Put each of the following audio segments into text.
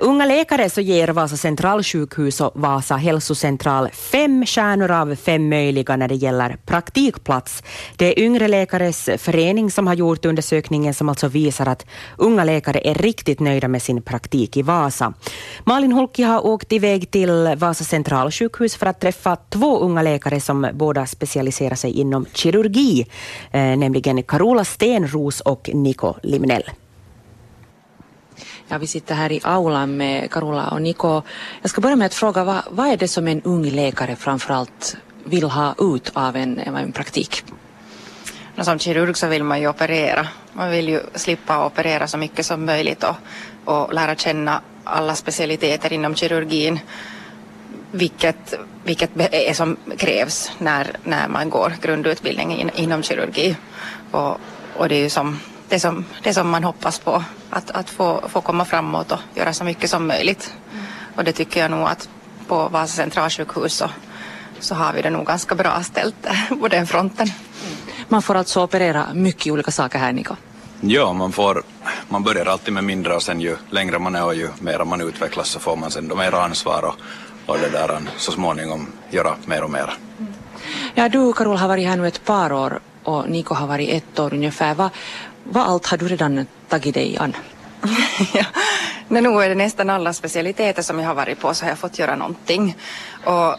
Unga läkare så ger Vasa centralsjukhus och Vasa hälsocentral fem stjärnor av fem möjliga när det gäller praktikplats. Det är Yngre läkares förening som har gjort undersökningen som alltså visar att unga läkare är riktigt nöjda med sin praktik i Vasa. Malin Holki har åkt iväg till Vasa centralsjukhus för att träffa två unga läkare som båda specialiserar sig inom kirurgi, eh, nämligen Carola Stenros och Niko Limnell. Ja, vi sitter här i aulan med Carola och Niko. Jag ska börja med att fråga vad, vad är det som en ung läkare framförallt vill ha ut av en, en praktik? Som kirurg så vill man ju operera. Man vill ju slippa operera så mycket som möjligt och, och lära känna alla specialiteter inom kirurgin. Vilket, vilket är som krävs när, när man går grundutbildning in, inom kirurgi. Och, och det är ju som det som, det som man hoppas på. Att, att få, få komma framåt och göra så mycket som möjligt. Mm. Och det tycker jag nog att på Vasa centralsjukhus så, så har vi det nog ganska bra ställt på den fronten. Mm. Man får alltså operera mycket olika saker här Niko? Ja, man, får, man börjar alltid med mindre och sen ju längre man är och ju mer man utvecklas så får man sen då mer ansvar och, och det där så småningom göra mer och mer. Mm. Ja, du Karol har varit här nu ett par år och Niko har varit ett år ungefär. Vad, vad allt har du redan tagit dig an? ja, nu är det nästan alla specialiteter som jag har varit på så har jag fått göra någonting. Och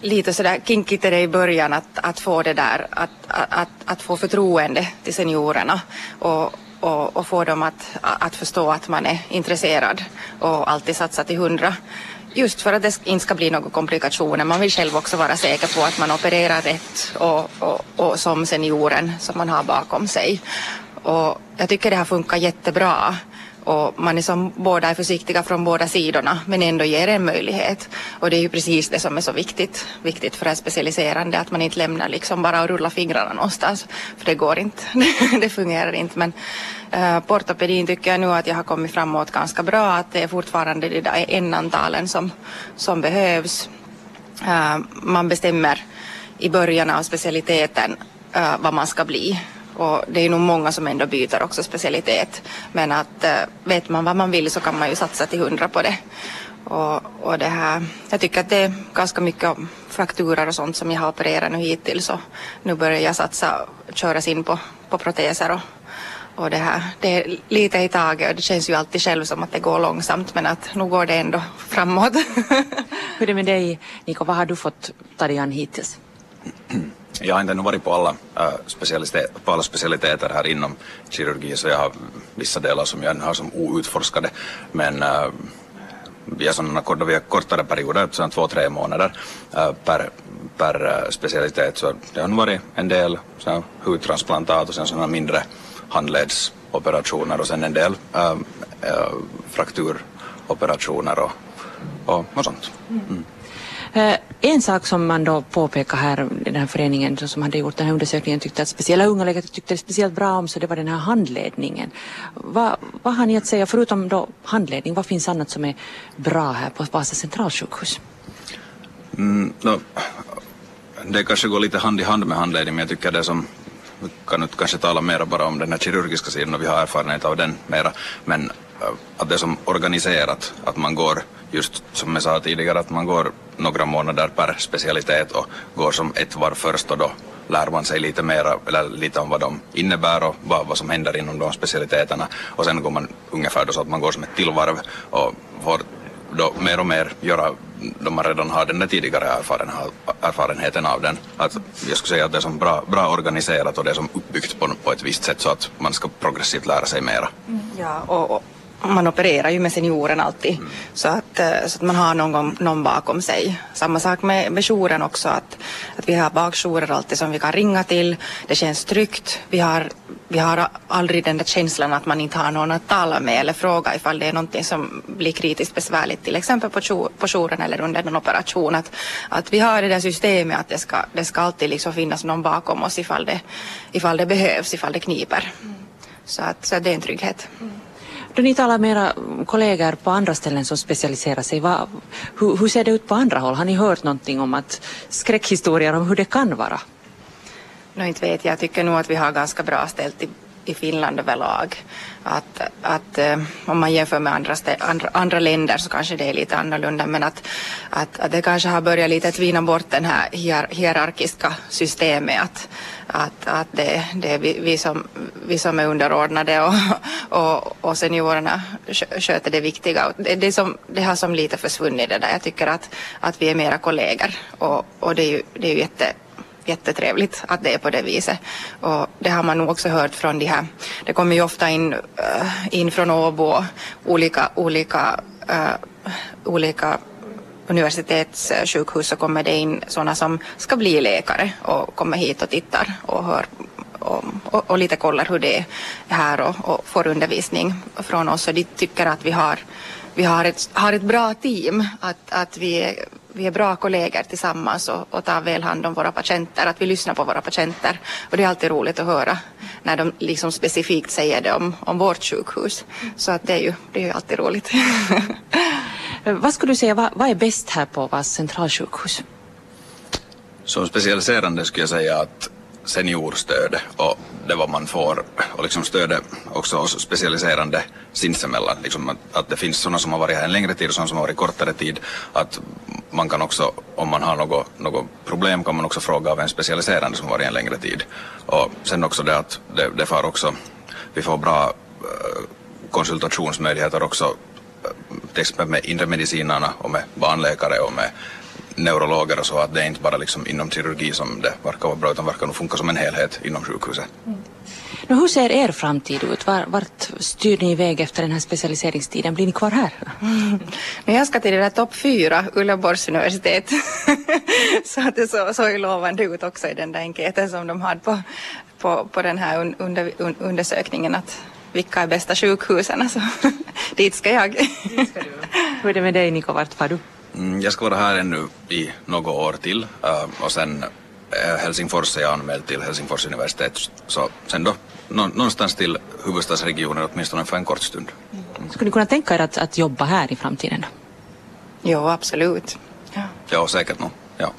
lite sådär kinkigt är det i början att, att få det där, att, att, att få förtroende till seniorerna och, och, och, få dem att, att förstå att man är intresserad och alltid satsa till hundra. Just för att det inte ska bli några komplikationer. Man vill själv också vara säker på att man opererar rätt och, och, och som senioren som man har bakom sig. Och jag tycker det har funkat jättebra. Och man är som båda är försiktiga från båda sidorna men ändå ger en möjlighet. Och det är ju precis det som är så viktigt, viktigt för det specialiserande att man inte lämnar liksom bara och rullar fingrarna någonstans. För det går inte, det fungerar inte. Men eh, äh, portopedin tycker jag nu att jag har kommit framåt ganska bra. Att det är fortfarande de där n-antalen som, som behövs. Äh, man bestämmer i början av specialiteten äh, vad man ska bli och det är nog många som ändå byter också specialitet. Men att äh, vet man vad man vill så kan man ju satsa till hundra på det. Och, och det här, jag tycker att det är ganska mycket frakturer och sånt som jag har opererat nu hittills. Och nu börjar jag satsa, köras in på, på proteser och, och det här. Det är lite i taget och det känns ju alltid själv som att det går långsamt men att nu går det ändå framåt. Hur är det med dig Niko, vad har du fått ta dig an hittills? Jag har inte ännu varit på alla, äh, specialitet, på alla specialiteter här inom kirurgi så jag har vissa delar som jag ännu har som outforskade. Men äh, via sådana via kortare perioder, sådana två, tre månader äh, per, per specialitet så det har nog varit en del så hudtransplantat och sen sådana mindre handledsoperationer och sen en del äh, äh, frakturoperationer och, och, och sånt. Mm. En sak som man då påpekar här, den här föreningen som hade gjort den här undersökningen tyckte att speciella unga läkare tyckte det speciellt bra om så det var den här handledningen. Vad, vad har ni att säga, förutom då handledning, vad finns annat som är bra här på Vasa centralsjukhus? Mm, no, det kanske går lite hand i hand med handledning men jag tycker det som vi kan inte kanske tala mer bara om den här kirurgiska sidan och vi har erfarenhet av den mera men Eh, att det är som organiserat, att man går just som jag sa tidigare att man går några månader per specialitet och går som ett var först och då lär man sig lite mer eller lite om vad de innebär och vad, vad som händer inom de specialiteterna och sen går man ungefär då så att man går som ett tillvarv och får då mer och mer göra då man redan har den där tidigare erfarenheten av den. Att jag skulle säga att det är som bra, bra organiserat och det är som uppbyggt på, på ett visst sätt så att man ska progressivt lära sig mera. Mm. Ja, och, och man opererar ju med senioren alltid mm. så, att, eh, så att man har någon, någon bakom sig. Samma sak med, med jouren också att, att vi har bakjourer alltid som vi kan ringa till. Det känns tryggt. Vi har, vi har aldrig den där känslan att man inte har någon att tala med eller fråga ifall det är någonting som blir kritiskt besvärligt till exempel på, jour, på jouren eller under en operation. Att, att vi har det där systemet att det ska, det ska alltid liksom finnas någon bakom oss ifall det, ifall det behövs, ifall det kniper. Mm. Så, att, så att det är en trygghet. Mm. Då ni talar med era kollegor på andra ställen som specialiserar sig, vad, hur, hur, ser det ut på andra håll? Har ni hört någonting om att skräckhistorier om hur det kan vara? No, inte vet jag. Jag tycker nog att vi har ganska bra ställt i i Finland överlag. Att, att eh, om man jämför med andra, andra, andra länder så kanske det är lite annorlunda men att, att, att det kanske har börjat lite tvina bort den här hier, hierarkiska systemet att, att, att det, det är vi, vi, som, vi som är underordnade och, och, och seniorerna sköter det viktiga. Det, det, som, det har som lite försvunnit det där. Jag tycker att, att vi är mera kollegor och, och det är ju, det är ju jätte, jättetrevligt att det är på det viset. Och det har man nog också hört från de här, det kommer ju ofta in, uh, in från Åbo olika, olika, uh, olika universitetssjukhus så kommer det in sådana som ska bli läkare och kommer hit och tittar och hör och, och, och lite kollar hur det är här och, och får undervisning från oss och de tycker att vi har vi har ett, har ett bra team, att, att vi, är, vi är bra kollegor tillsammans och, och tar väl hand om våra patienter, att vi lyssnar på våra patienter. Och det är alltid roligt att höra när de liksom specifikt säger det om, om vårt sjukhus. Så att det är ju, det är ju alltid roligt. vad skulle du säga, vad, vad är bäst här på Vas centralsjukhus? Som specialiserande skulle jag säga att seniorstöd och det vad man får och liksom stödet också oss specialiserande sinsemellan. Liksom att, att det finns sådana som har varit här en längre tid och sådana som har varit kortare tid. Att man kan också, om man har något, något problem kan man också fråga av en specialiserande som varit en längre tid. Och sen också det att det, det får också, vi får bra äh, konsultationsmöjligheter också äh, till exempel med inre medicinarna och med barnläkare och med neurologer och så att det är inte bara liksom inom kirurgi som det verkar vara bra utan verkar nog funka som en helhet inom sjukhuset. Mm. Nu, hur ser er framtid ut? Var, vart styr ni iväg efter den här specialiseringstiden? Blir ni kvar här? Mm. Jag ska till det där topp fyra, Uleåborgs universitet. så att det så, såg lovande ut också i den där enkäten som de hade på, på, på den här un, under, un, undersökningen att vilka är bästa sjukhusen. Alltså, dit ska jag. dit ska du. Hur är det med dig Niko, vart far du? Mm, jag ska vara här ännu i något år till uh, och sen uh, Helsingfors är jag anmäld till Helsingfors universitet så sen då någonstans till huvudstadsregionen åtminstone för en kort stund. Mm. Skulle ni kunna tänka er att, att jobba här i framtiden? Jo, absolut. Ja, ja säkert nog. Ja.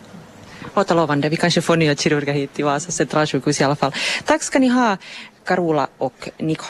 Låter lovande. Vi kanske får nya kirurger hit till Vasa centralsjukhus i alla fall. Tack ska ni ha, Carola och Niko.